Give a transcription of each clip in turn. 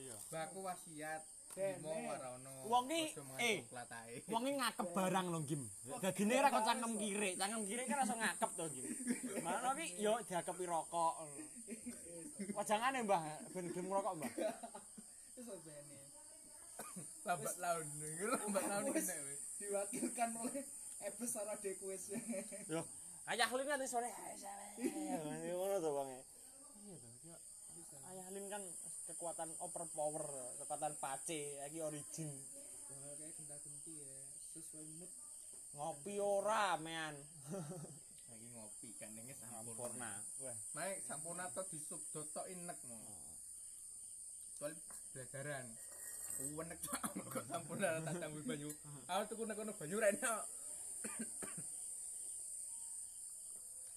iya. Baku wasiat. Mau warono. Wong ki, eh. Wong iki ngakep barang lho, Gim. Dadine ora kok cangkem kiri, cangkem kiri kan langsung ngakep to, Gim. Mana ki yo diakepi rokok. Wajangane, Mbah, ben gelem ngrokok, Mbah. Wis bene. lambat laun. Iki lambat laun wis. diwakilkan oleh Ebes Sarah Dekwes. Yo, ayah Lin kan sore ngono to, Bang. Iya to, ki Ayah Lin kan kekuatan overpower, kekuatan pace, iki origin. Kayak genta-genti ya, sesuai mood. Ngopi ora, mean. Iki ngopi kan ning sampurna. Wah. Mae sampurna to disub dotok inek mo. Soal belajaran. Uwenek kok sampurna tak tambah banyu. Aku tuku nek kono banyu rene.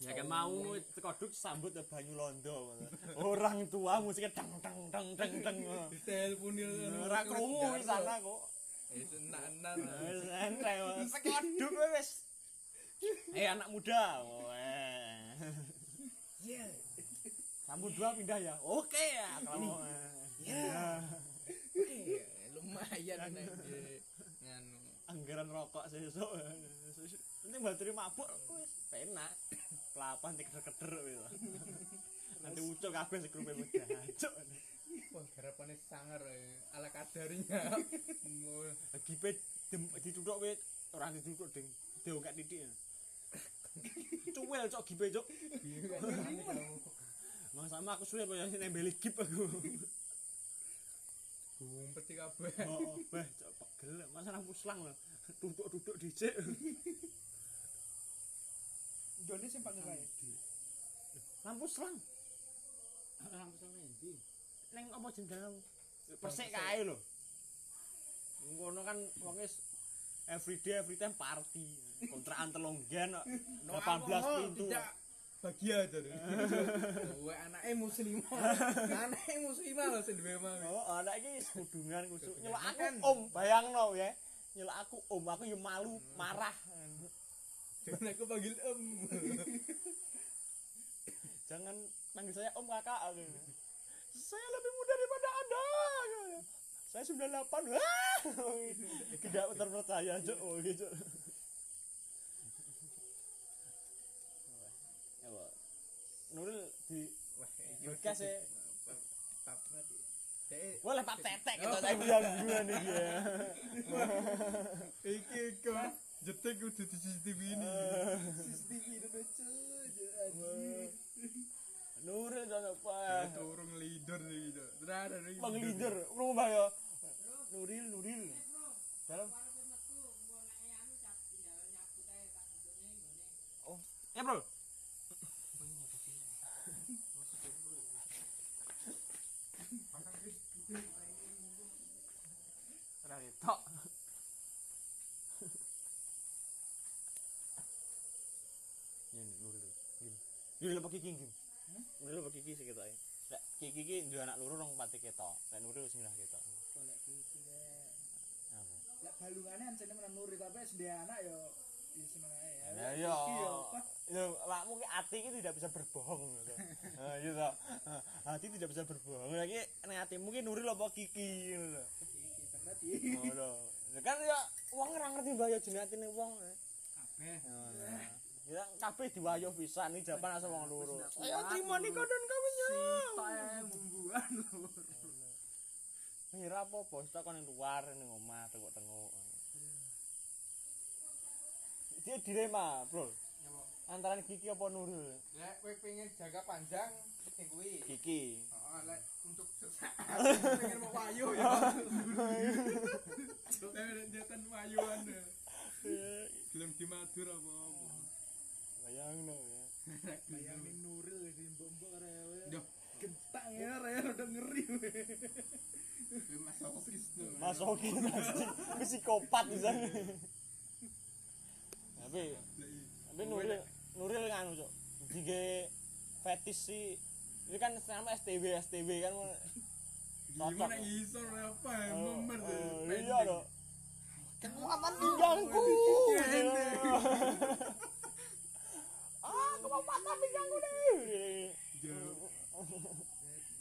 Ya kan mau tekoduk sambut ya banyu londo. Orang tua musiknya dang dang dang dang dang. Teleponi Ora krungu wis sana kok. Eh. Wis entek tekoduk wis. Eh anak muda. Kamu dua pindah ya? Oke ya kalau. Ya. Oke, lumayan nek nganu. Anggaran rokok sesuk. Nanti baterai mabuk wis penak. Pelapan dikeder-keder wis. Nanti ucuk kabeh segrupe muda. Cuk. Wah, garapane sangar eh, ala kadarnya. Gipe dem dituthuk wit ora dituthuk ding. Diongkak titik. Cuwel cok gipe cok. Mang sama aku suwe apa ya nembeli gip aku. Gumpet kabeh. Oh, beh cok pegel. Masa lampu selang lho. Tutuk-tutuk dhisik. Jone sing panggil kae. Lampu selang. Lampu sama endi? Neng apa jeneng? Persik kae lho. Ngono kan wong wis everyday every time party. Kontrakan telung gen kok. 18 pintu. Tidak bahagia to. Kowe anake muslimah. Anake muslimah lho sing duwe mah. Oh, anak iki kudungan kusuk. Nyelok aku om, bayangno ya. Nyelok aku om, aku yo malu, marah. Jangan aku panggil om. Jangan panggil saya om kakak. Saya lebih muda daripada Anda. Saya 98. Wah! Tidak terpercaya, Cuk. Oh, gitu. Ya. Nuril di Wah, Bekas ya. Dek, boleh Pak Tetek kita saya bilang gue nih ya. iki kok jetek kudu di CCTV ini. CCTV itu cuy. Nuril dan apa? Turung leader nih, Terada nih. Bang leader, rumah ya. Nuril, Nuril. Dalam. Oh, ya bro. Ora ketok. Ini Nuril. Nuril apa kiki gim? Nuril apa kiki sih kita Lek kiki iki duwe anak loro rong pati ketok. Lek Nuril sing lah ketok. Golek iki deh. Apa? Lek balungane ancene menan nuri tapi wis ndek anak yo ya seneng ae ya. Lah iya. Iki yo? Ya, awakmu ki ati iki tidak bisa berbohong gitu. Nah, gitu. Nah, Hati tidak bisa berbohong. Lagi nek atimu ki Nuril apa Kiki ngono lho. Iki berarti. Ngono. Ya kan ya wong ora ngerti mbaya jenenge atine wong. Kabeh. Ya kabeh diwayuh pisan iki japan asal wong loro. Ayo terima nih kodon kawinnya. Sitok ae mumbuan lho. Ngira apa-apa, stok kon ning luar ning omah tengok-tengok. Dia dilema, Bro. Antara Kiki apa Nuril? Lek kowe pengen jangka panjang sing kuwi. Kiki. Heeh, lek untuk pengen mau wayu ya. Lek jatan wayuan. Gelem dimadur apa-apa. Bayangno ya. Bayangin Nuril di mbok-mbok rewe. Duh, Gentak ya rewe udah ngeri. we. masokis tuh. Anjing. Psikopat bisa. Tapi tapi Nuril Nuril nganu, Cuk. Dige fetis sih. Ini kan nama STW STW kan Gimana iso apa ya member tuh. Oh, iya dong. Kekuatan pinggangku. aku mau patah pinggangku deh.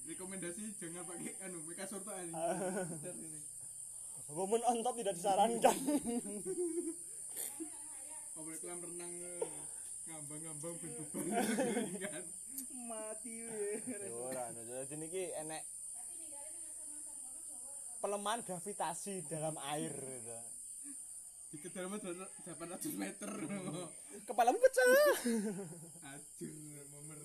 Rekomendasi jangan pakai anu mereka surta ini Woman on top tidak disarankan. Ngobrol kolam renang eh, ngambang-ngambang berbeban kan Mati we. Ora, no. jadi niki enek pelemahan gravitasi dalam air gitu. Di kedalaman 800 meter Kepalamu pecah. ajur momer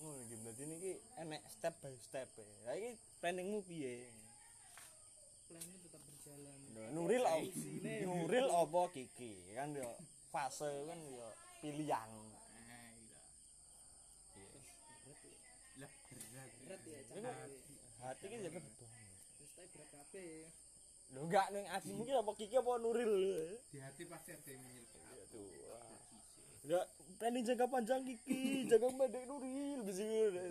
Oh, iki dadi niki enek step by step. e. Lah iki planningmu piye? Plannya tetap berjalan. Nuril op- Nuril apa Kiki? Kan yo fase kan yo pilihan. lah berat Berat ya, cakap. hati ki jaga betul. Terus tapi berat kabeh. Lho enggak ning atimu ki apa Kiki apa Nuril? di hati pasti ada yang menyelesaikan Aduh. Enggak planning jangka panjang Kiki, jangka pendek Nuril bisa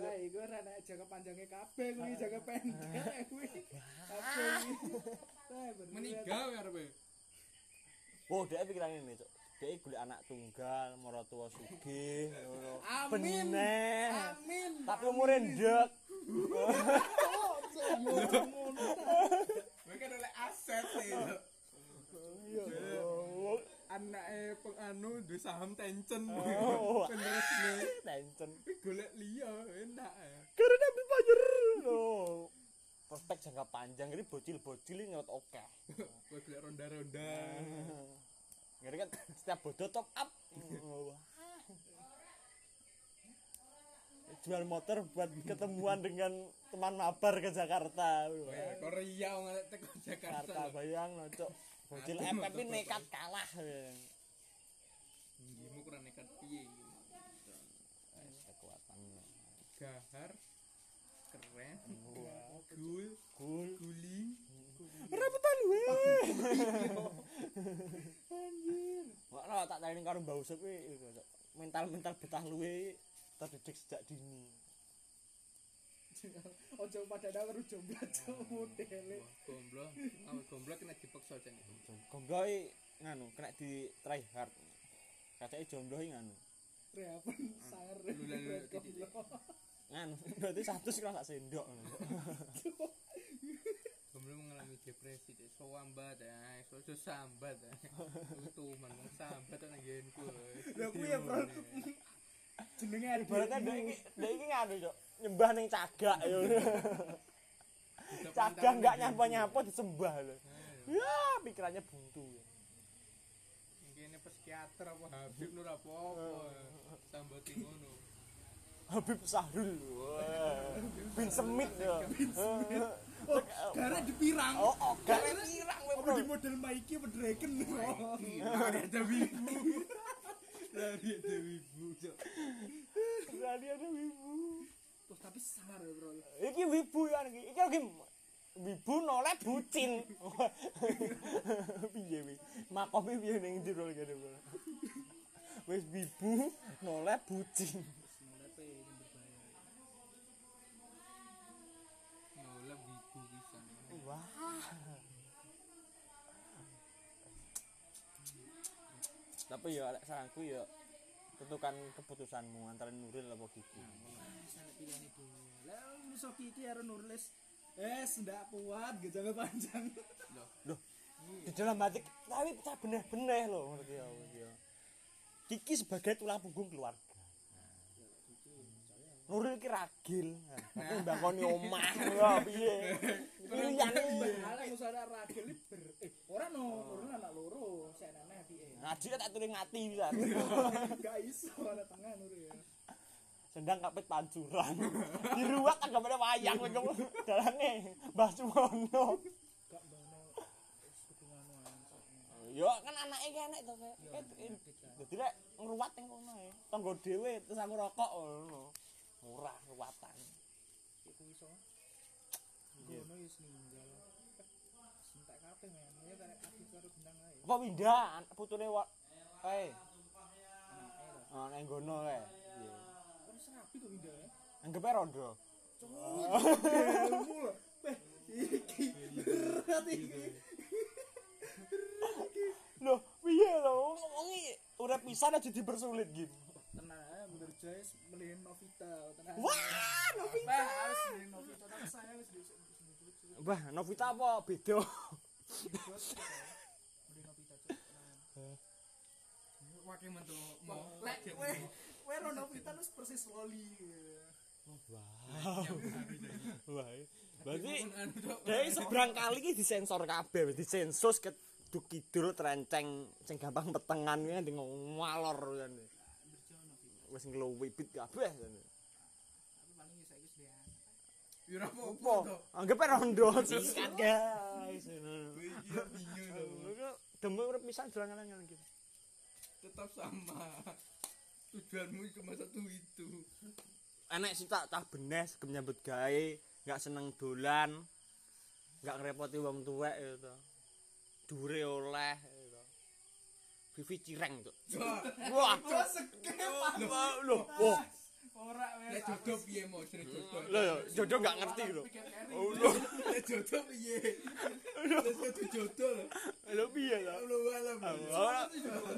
Lah iku ora nek jaga panjangnya kabeh kuwi jaga pendek kuwi. Kabeh meninggal ya Arbe Oh, dia pikiran ini, Cok. Dia golek anak tunggal, maratuwa sugih, ngono. Amin. Beneh. Amin. Tapi umure ndek. Oh, ngono. Mereka oleh aset sih anaknya penganu di saham tencen Oh. penerusnya Tencen. tapi golek liya enak Karena banyer. Loh. Prospek jangka panjang ini bocil-bocil ini ngerot oke. golek ronda-ronda Ngeri kan setiap bodoh top up. Jual motor buat ketemuan dengan teman mabar ke Jakarta. Korea nggak teko Jakarta Jakarta bayang no, Cok. Bocil FF ini nekat kalah. Ngimu kurang nekat piye Kekuatan. gahar keren gul Cool. guling Rapetan we. Anjir. Wah, tak tanya karo Mbak Usep mental-mental betah luwe terdidik sejak dini. Ojo pada dawer jomblo modele. wah gomblo awal gomblo kena dipaksa jan itu Gonggoi nganu kena di try hard. Kacake jomblo iki nganu. Reapan lalu titik. Nganu berarti satu sih sak sendok gomblo mengalami depresi deh so ambat ya so so sambat ya itu man sambat tuh nagihanku Lah kuwi ya, Bro. Jenenge Ibaratnya ndek iki ndek iki nganu, Cok. Nyembah ning cagak yo. Cagak enggak nyapa-nyapa disembah lho. Ya, pikirannya buntu. ini psikiater apa Habib Nur apa apa sambat ngono Habib Sahrul. Bin Semit yo. Oh, gara dipirang. Oh, oh, gak pirang kowe, Apa Bro. di model Mikey apa Draken? Lari ada wibu Lari ada wibu Cok. Berani ada wibu. Terus tapi sangar ya, Bro. Iki wibu ya iki. Iki lagi wibu noleh bucin. Piye wi? Makome piye ning jero ngene, Bro. Wis wibu noleh bucin. Molepe yang berbahaya. Nolak wibu pisan Wah. Tapi ya lek saranku ya tentukan keputusanmu antara Nuril apa Kiki. Sangat pilihan itu. Lah musuh Kiki karo Nurlis. Eh, ndak kuat gak jangka panjang. Loh Loh, di dalam hati tapi pecah benih-benih loh ngerti ya. Kiki sebagai tulang punggung keluarga. Nuril ki ragil. Nah, mbakoni omah ya piye. Ala musuh ada ragil ber eh ora no, ora anak loro, anak piye. ngaji tak turing ngati bisa. Gak iso ada tengah Nuril. Sendang kapit pancuran. Diruak gambar wayang kowe kamu. Dalange Mbah Suwono. Gak. Yo kan anake ki enek to. Kayak. Dadi lek ngruwat ning kono ae. Tanggo dhewe terus aku rokok ngono. Murah ruwatan. Iku iso. Gono wis ninggal. Sentak kabeh men. Ya karek aktif karo gendang ae. Apa pindah putune lho. Oh nang gono kae. Iya. Kan serapi kok pindah ya. Anggepe rondo. Beh, iki berat iki. Loh, piye lho? Wong urip pisan aja dipersulit gitu. Jaya melihat Novita. Wah, Novita. Bah, Novita Bah, Novita apa beda? Melihat Novita. Wakil Novita persis loli. Oh, Wah. Wah. Dari seberang kali disensor kabeh, disensus ke dukidul trenceng sing gampang petengan kuwi nganti. Wis nglowibit kabeh kan. Tapi paling ya saiki sudah Ya ora Apa? apa-apa to. Anggap rondo singkat guys. Iya bingung to. Demi urip pisan dolan-dolan gitu. Tetap sama. Tujuanmu cuma satu itu. Enek sih tak tak benes gem nyambut gawe, nggak seneng dolan, nggak ngerepoti wong tuwek gitu. Dure oleh gitu. Vivi cireng tuh. Wah, sekep. lho, wah, Ora weh. Lek jodoh piye mau jeneng jodoh. lho, yo, jodoh nggak ngerti lho. Oh, lho, Lek jodoh piye? Lek jodoh jodoh lho. lho piye ta? Allahu alam. Wala,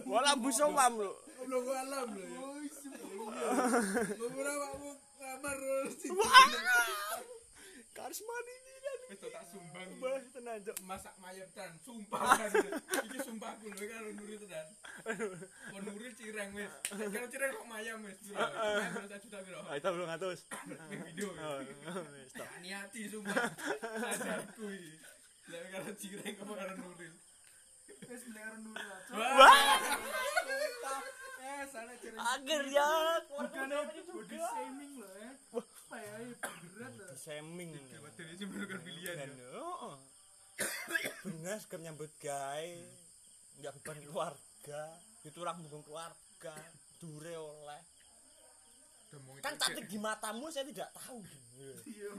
wala busawam lho. Allahu alam lho. ya. Beberapa aku kamar sih. Kan. Wis to tak sumbang. Bah, tenan Cok. Masak mayat dan sumpah kan. Iki sumpah aku lho karo nuri tenan. Mau nuri cireng wis. Karo cireng kok mayam wis. Mayam tak juta piro. Ah, itu belum ngatus. Video. Oh, wis, toh. Niati sumpah. Sadarku iki. Lek karo cireng kok karo nuri. Wis melihat Nura. Cuk. Wah, Eh, sana cari. akhirnya Bukannya body shaming loh ya apa ya? Iya, berat lah. shaming. Lewat dari sumber kan iya, pilihan ya. benar sekam nyambut gay nggak beban keluarga. Itu orang mendukung keluarga. Dure oleh. Kan tapi di matamu saya tidak tahu. Iya.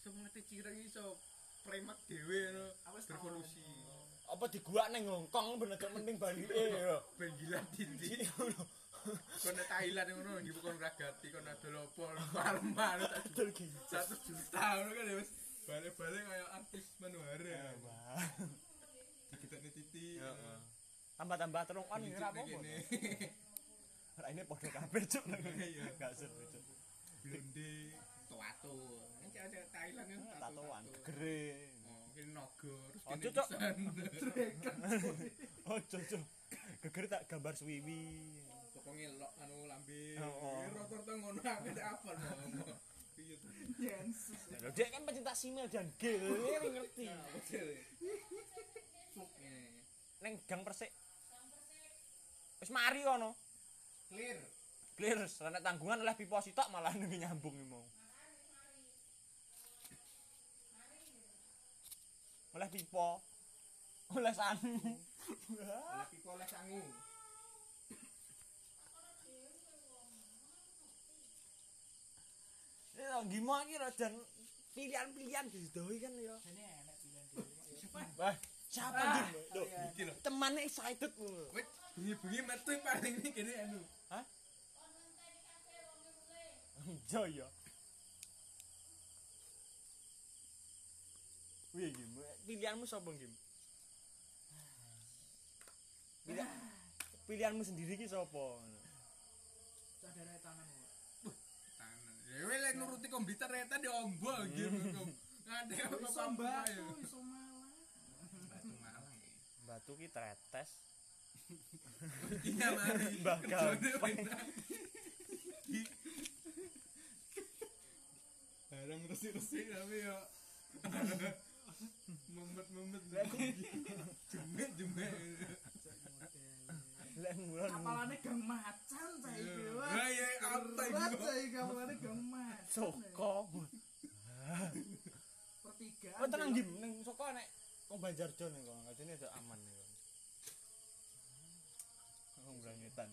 Semete cireng iso premat dewe, no. Revolusi. apa di gua neng Hongkong bener mending Bali eh. ben gila dindi Kono Thailand ngono nggih kon ragati kon ada lopo parman tak satu juta ngono kan ya wis balik-balik kayak artis manuhara. Kita titi. Tambah-tambah terung kan ora apa-apa. Ora ini padha kabeh cuk. Iya. Gak seru cuk. blonde toato. Kan cewek Thailand kan Tatoan gegere. Oh, kene naga terus Oh, kene cocok. pisan. Oh cocok. Gegere tak gambar suwiwi. Lok anu lambe. Oh, oh. Ya, Rata-rata ngono aku tak? Jensus. Lho dia kan pecinta simil dan ngerti. Ngene. Neng gang Persik. Wis mari kono. Clear. Clear, renek tanggungan oleh pipo sitok malah nang nyambung iki mau. Oleh pipo. Oleh sanu. Oleh pipo oleh sangu. Ya gimana iki dan pilihan-pilihan didohi kan ya. Ini enak pilihan dia. Wah, siapa iki? Lho, Iki lho. temannya excited lho. Wait, bengi-bengi metu paling ini kene anu. Iya ya. Wih, Gim, pilihanmu sapa, Gim? Pilihan, pilihanmu sendiri ki sapa? Sadar tangan kok. Dewe lek nuruti komputer eta diombo gitu. Hmm. Ngade apa batu ya? iso malah. Batu malah. Ya. Batu ki tretes. Iya mari. Bakal. Barang resi-resi tapi yo memet-memet. Jumet-jumet. Lek mulan. Kapalane gang macan saiki. Wah. Lah ya Berat iki? saiki kapalane gang macan. Soko. Pertigaan. Oh tenang Gim, ning Soko nek wong Banjarjo ning kok, ngajene ada aman nih. Wong brangetan.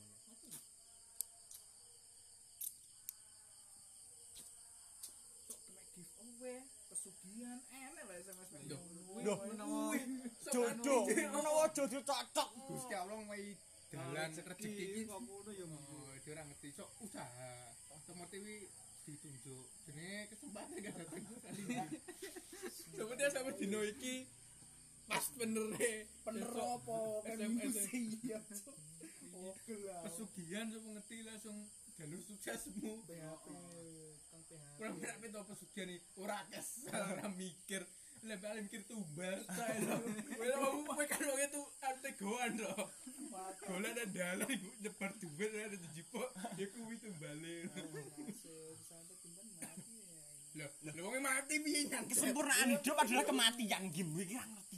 Cuk, kena giveaway. Pesugihan enak lah SMS Loh. Loh. Menawa Jodoh, menawa jodoh cocok. Gusti Allah mai dalan rezeki iki kok ngono ya. Oh, dia ora ngerti sok usaha. Seperti ditunjuk. Jenenge kesempatan gak datang kali. Coba dia sampai dino iki pas bener Bener apa? Kan SMS. iya. Oke lah. pesugihan sapa ngerti langsung jalur suksesmu PHP kang PHP. kurang berak itu pesugihan nih ora kesal ora mikir paling mikir tumbal saya kowe kowe kan wong itu lho golek nang dalan iku nyebar duit ada dijipok ya kuwi tumbale mati ya. lho wong mati piye nyang Kesempurnaan hidup adalah kematian Gim. Gue kira ngerti.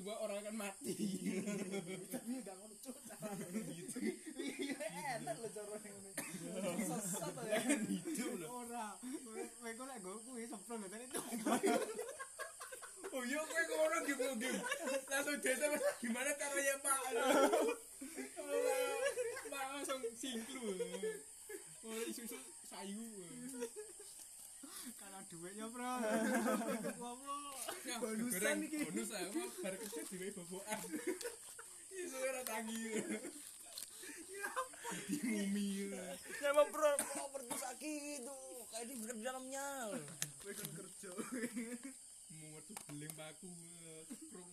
coba orang akan mati Ini gak ngono cuk. gitu Iya enak lho cara ngene. Sesat ya. hidup lho Ora. Kowe kok lek nggo kuwi lho tadi itu. oh iya kowe ngono gitu game langsung desa gimana caranya pak pak langsung singklu oh isu-isu sayu Kalau duitnya, Bro. Goblok. bonusan iki bonus lah kok bar kerja dhewe bobokan iso ora tangi di mumi Ya mau pro pro berdosa gitu. Kayak di di dalamnya. Kan kerja. Mau tuh beling paku krum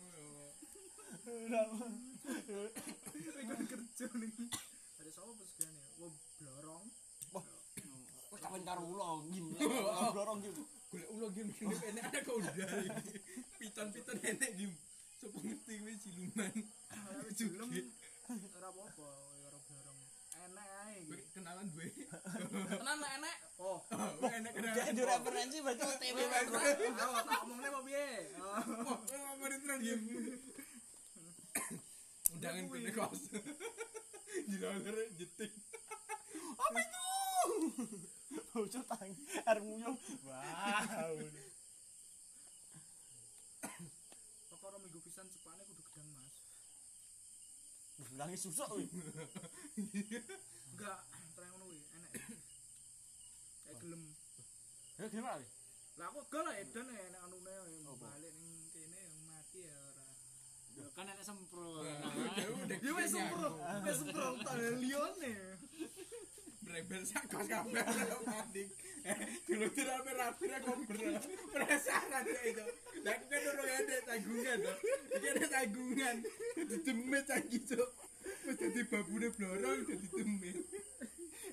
Kowe kan kerja nih. Ada sapa pesugihan ya? Wah, blorong. Wah, kapan karo ulo Gim. Dorong gitu. golek ulo game ini enek ada kau udah piton-piton enek game sopo ngerti wis siluman Ora film. Ora apa-apa, kenalan gue kenalan lah enak oh. oh gue enak kenalan. Jadi referensi baca tv tebe ngomongnya mau biye mau di terang jangan punya kene kos jilolor jeting apa itu? Lucu tang arep nguyuh wow perkara minggu pisan cepane kudu gedang mas. Nangis susah, wih. Iya. Enggak, terang ngono kuwi, enak. Kayak gelem. Ya gimana? kuwi? Lah aku gak lah edan ya enak anune balik ning kene mati ya ora. Kan enek semprot. Ya wis sempro, wis sempro tak liyane. Brebel sak kos kabeh mati. Dulu tidak rapi ra komber. Penasaran ya itu. Lah aku kan ora ada tanggungan to. Iki ada tanggungan. Didemit cangki cuk. Dadi babune blorong dadi demit.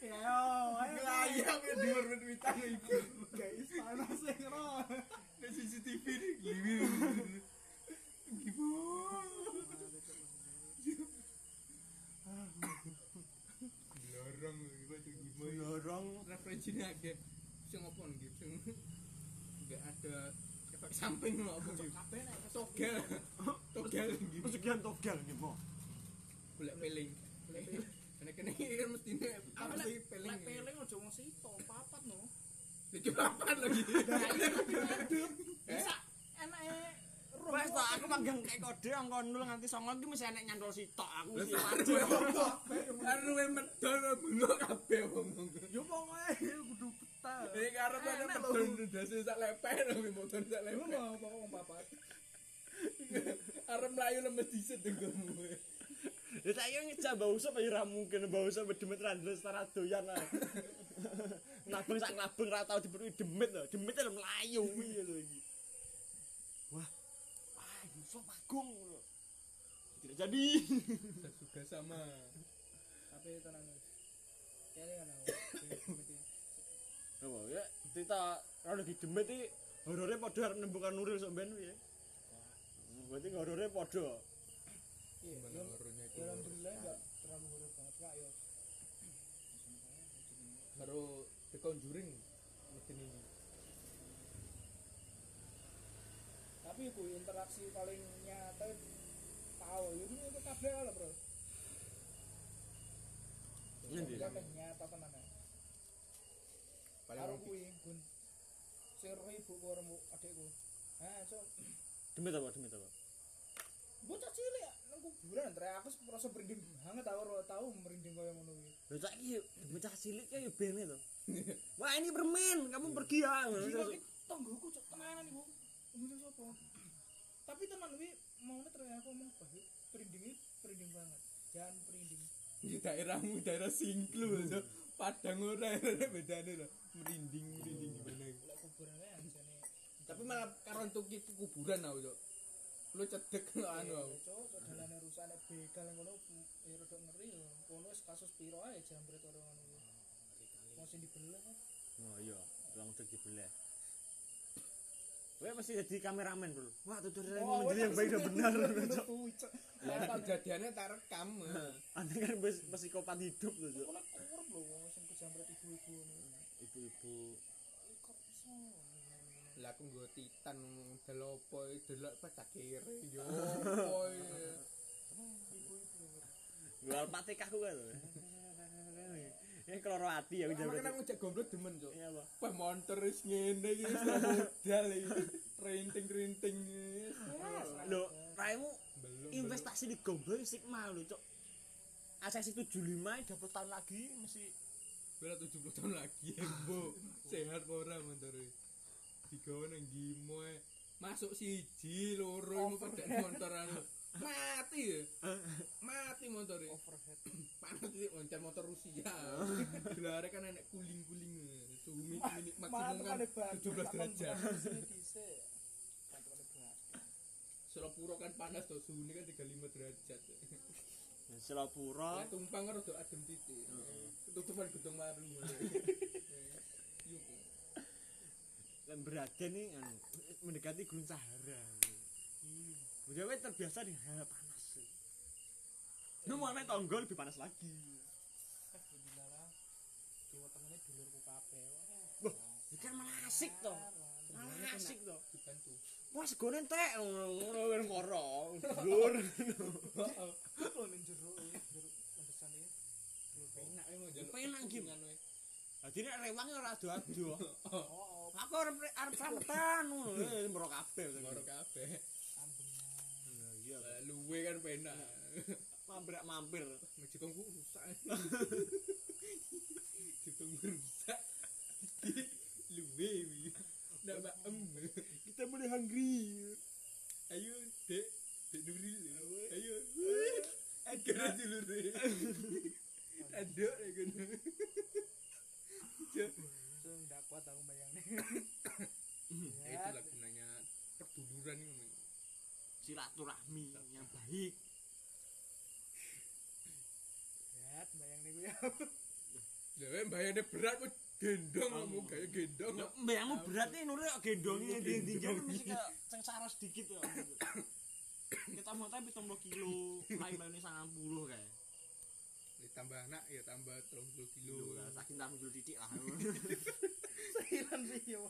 Ya yo, ayo. Layak ya dhuwur wit-witan iku. Guys, panas sing ro. Nek CCTV gliwir. Gimana? Blorong iki gimana? Dorong. referensinya agak sing nih sing nggak ada efek samping lo apa gitu Kabeh nek togel togel gitu Pesugihan togal nih, Bo. Golek peling karena kena kan mesti ini apa sih nek peling nek peling ojo wong sito, papat no. itu apa lagi Bisa enake. Wes to, aku manggang kayak kode angka 0 nganti 9 iki mesti enek nyantol sitok aku mesti Karo yang medal bengok kabeh ngomong. Yo pokoke kudu betah. Ini karo medal lho. dasi sak leper tapi motor sak Ngono leper. pokok wong papat. Arep mlayu lemes dhisik dengkulmu. Ya tak yo ngejak mbak usap ya ora mungkin mbak usap demit randles setara doyan lah. Nabang sak nabang ra tau diberi demit lho. Demit lho mlayu kuwi lho iki. Wah. Wah, Yusuf Agung. lho. Tidak jadi. Juga sama. Tapi tenang. Kene kan aku. Ya? Cerita kalau lagi demit iki horore padha arep nembukan Nuril sok ben piye? Berarti horore padha. Iya, Ya, alhamdulillah enggak terlalu horor banget. Kak ya. Baru The Conjuring mesin ini tapi bu interaksi paling nyata tahu. Ya, ini itu kabel lah bro. Ini nyata tenan paling aku kuwi gun. Seribu orang ibu karo adikku. Nah, ha so demi apa demi apa? Bocah cilik ya kuburan trek aku merasa merinding banget tau ora tau merinding kaya ngono kuwi. Lho cak iki demit cah cilik kayak bene to. Wah, ini permen, kamu pergi ya. Ki tonggoku cok tenanan iku. Ngomong sapa? Tapi teman kuwi mau trek aku ngomong bah merinding merinding banget. Jangan merinding. di daerahmu daerah singklu so. padang ora ada bedane lho merinding merinding gimana Lek kuburan tapi malah karo untuk itu kuburan aku cok lu cedek anu. aku. cok cok dalane rusak nek begal ngono mm, ya rada ngeri ya kono wis kasus piro ae jambret ora ngono kuwi. Masih dibelah Oh iya, wong cek dibelah. Kowe mesti jadi kameramen, Bro. Wah, tutorial Oh, menteri yang baik dan benar. cok Lah kejadiannya tak rekam. Anda kan wis psikopat hidup tuh, kono kurep lho wong sing kejambret ibu-ibu ngono. Ibu-ibu. Kok iso Lah aku nggo titan delopo delok pada kiri yo. Opo ibu-ibu jual patikahku kan. Ini keloro hati ya Aku kan aku cek goblok demen, Cuk. Iya, Pak. Wah, montor wis ngene iki wis modal iki. Rinting-rinting. Lho, raimu investasi di gombol sigma lho, Cuk. Asesi 75 dapat tahun lagi mesti Bela 70 tahun lagi, Bu. Sehat ora montor iki? Digawe nang gimo ae. Masuk siji loro iku pada motor anu. Mati ya. Mati motor overhead Panas iki moncer motor Rusia. Gelare kan enek kuling-kuling. Suhu mini maksimum kan tekan 17 derajat. dhisik kan kan panas tuh, suhunya kan 35 derajat. Selapura. Lah tumpang kan rada adem titik. Ketutupan gedung baru. Yuk. Lemberaden nih anu, mendekati gurun Sahara. Iya. Jawa terbiasa dengan hal panas. Ini mau main tonggol lebih panas lagi. Eh, Jawa temennya dulurku kabeh. Wah, ini kan malah asik to. Malah asik to. Dibantu. Wah, segone teh, ngono wis ngoro. Dulur. Heeh. Lho ning jero ya ambesane. Penak mau jero. Penak iki. Dadi nek rewang ora ado-ado. Oh, Aku arep arep sampetan ngono. Eh, Mbro kabeh. Moro kabeh. ambengan Nah, iya. Luwe kan penak. Mampir mampir. Jepangku rusak. Jepangku rusak. Luwe. Ndak mbak em. Kita mulai hungry. Ayo, Dek. Dek Nuril. Ayo. Akhirnya dulu deh. Tanduk ya kan. Kuat aku bayangnya Ya, Itulah gunanya keduluran ini. Silaturahmi yang baik. ya bayangnya gue ya Ya, bayarnya berat kok gendong kamu kayak gendong. Ya, mbakmu berat nih kok gendongnya di tinggal mesti kayak sengsara sedikit ya. Kita mau tapi 70 kilo, lain lainnya 90 kayak. Ditambah anak ya tambah 30 kilo. Lho, saking tak dulu titik lah. sehilan sih ya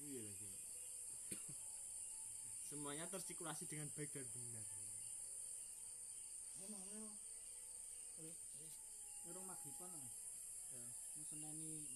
Iya lagi. Semuanya tersirkulasi dengan baik dan benar. Urung magriban seneni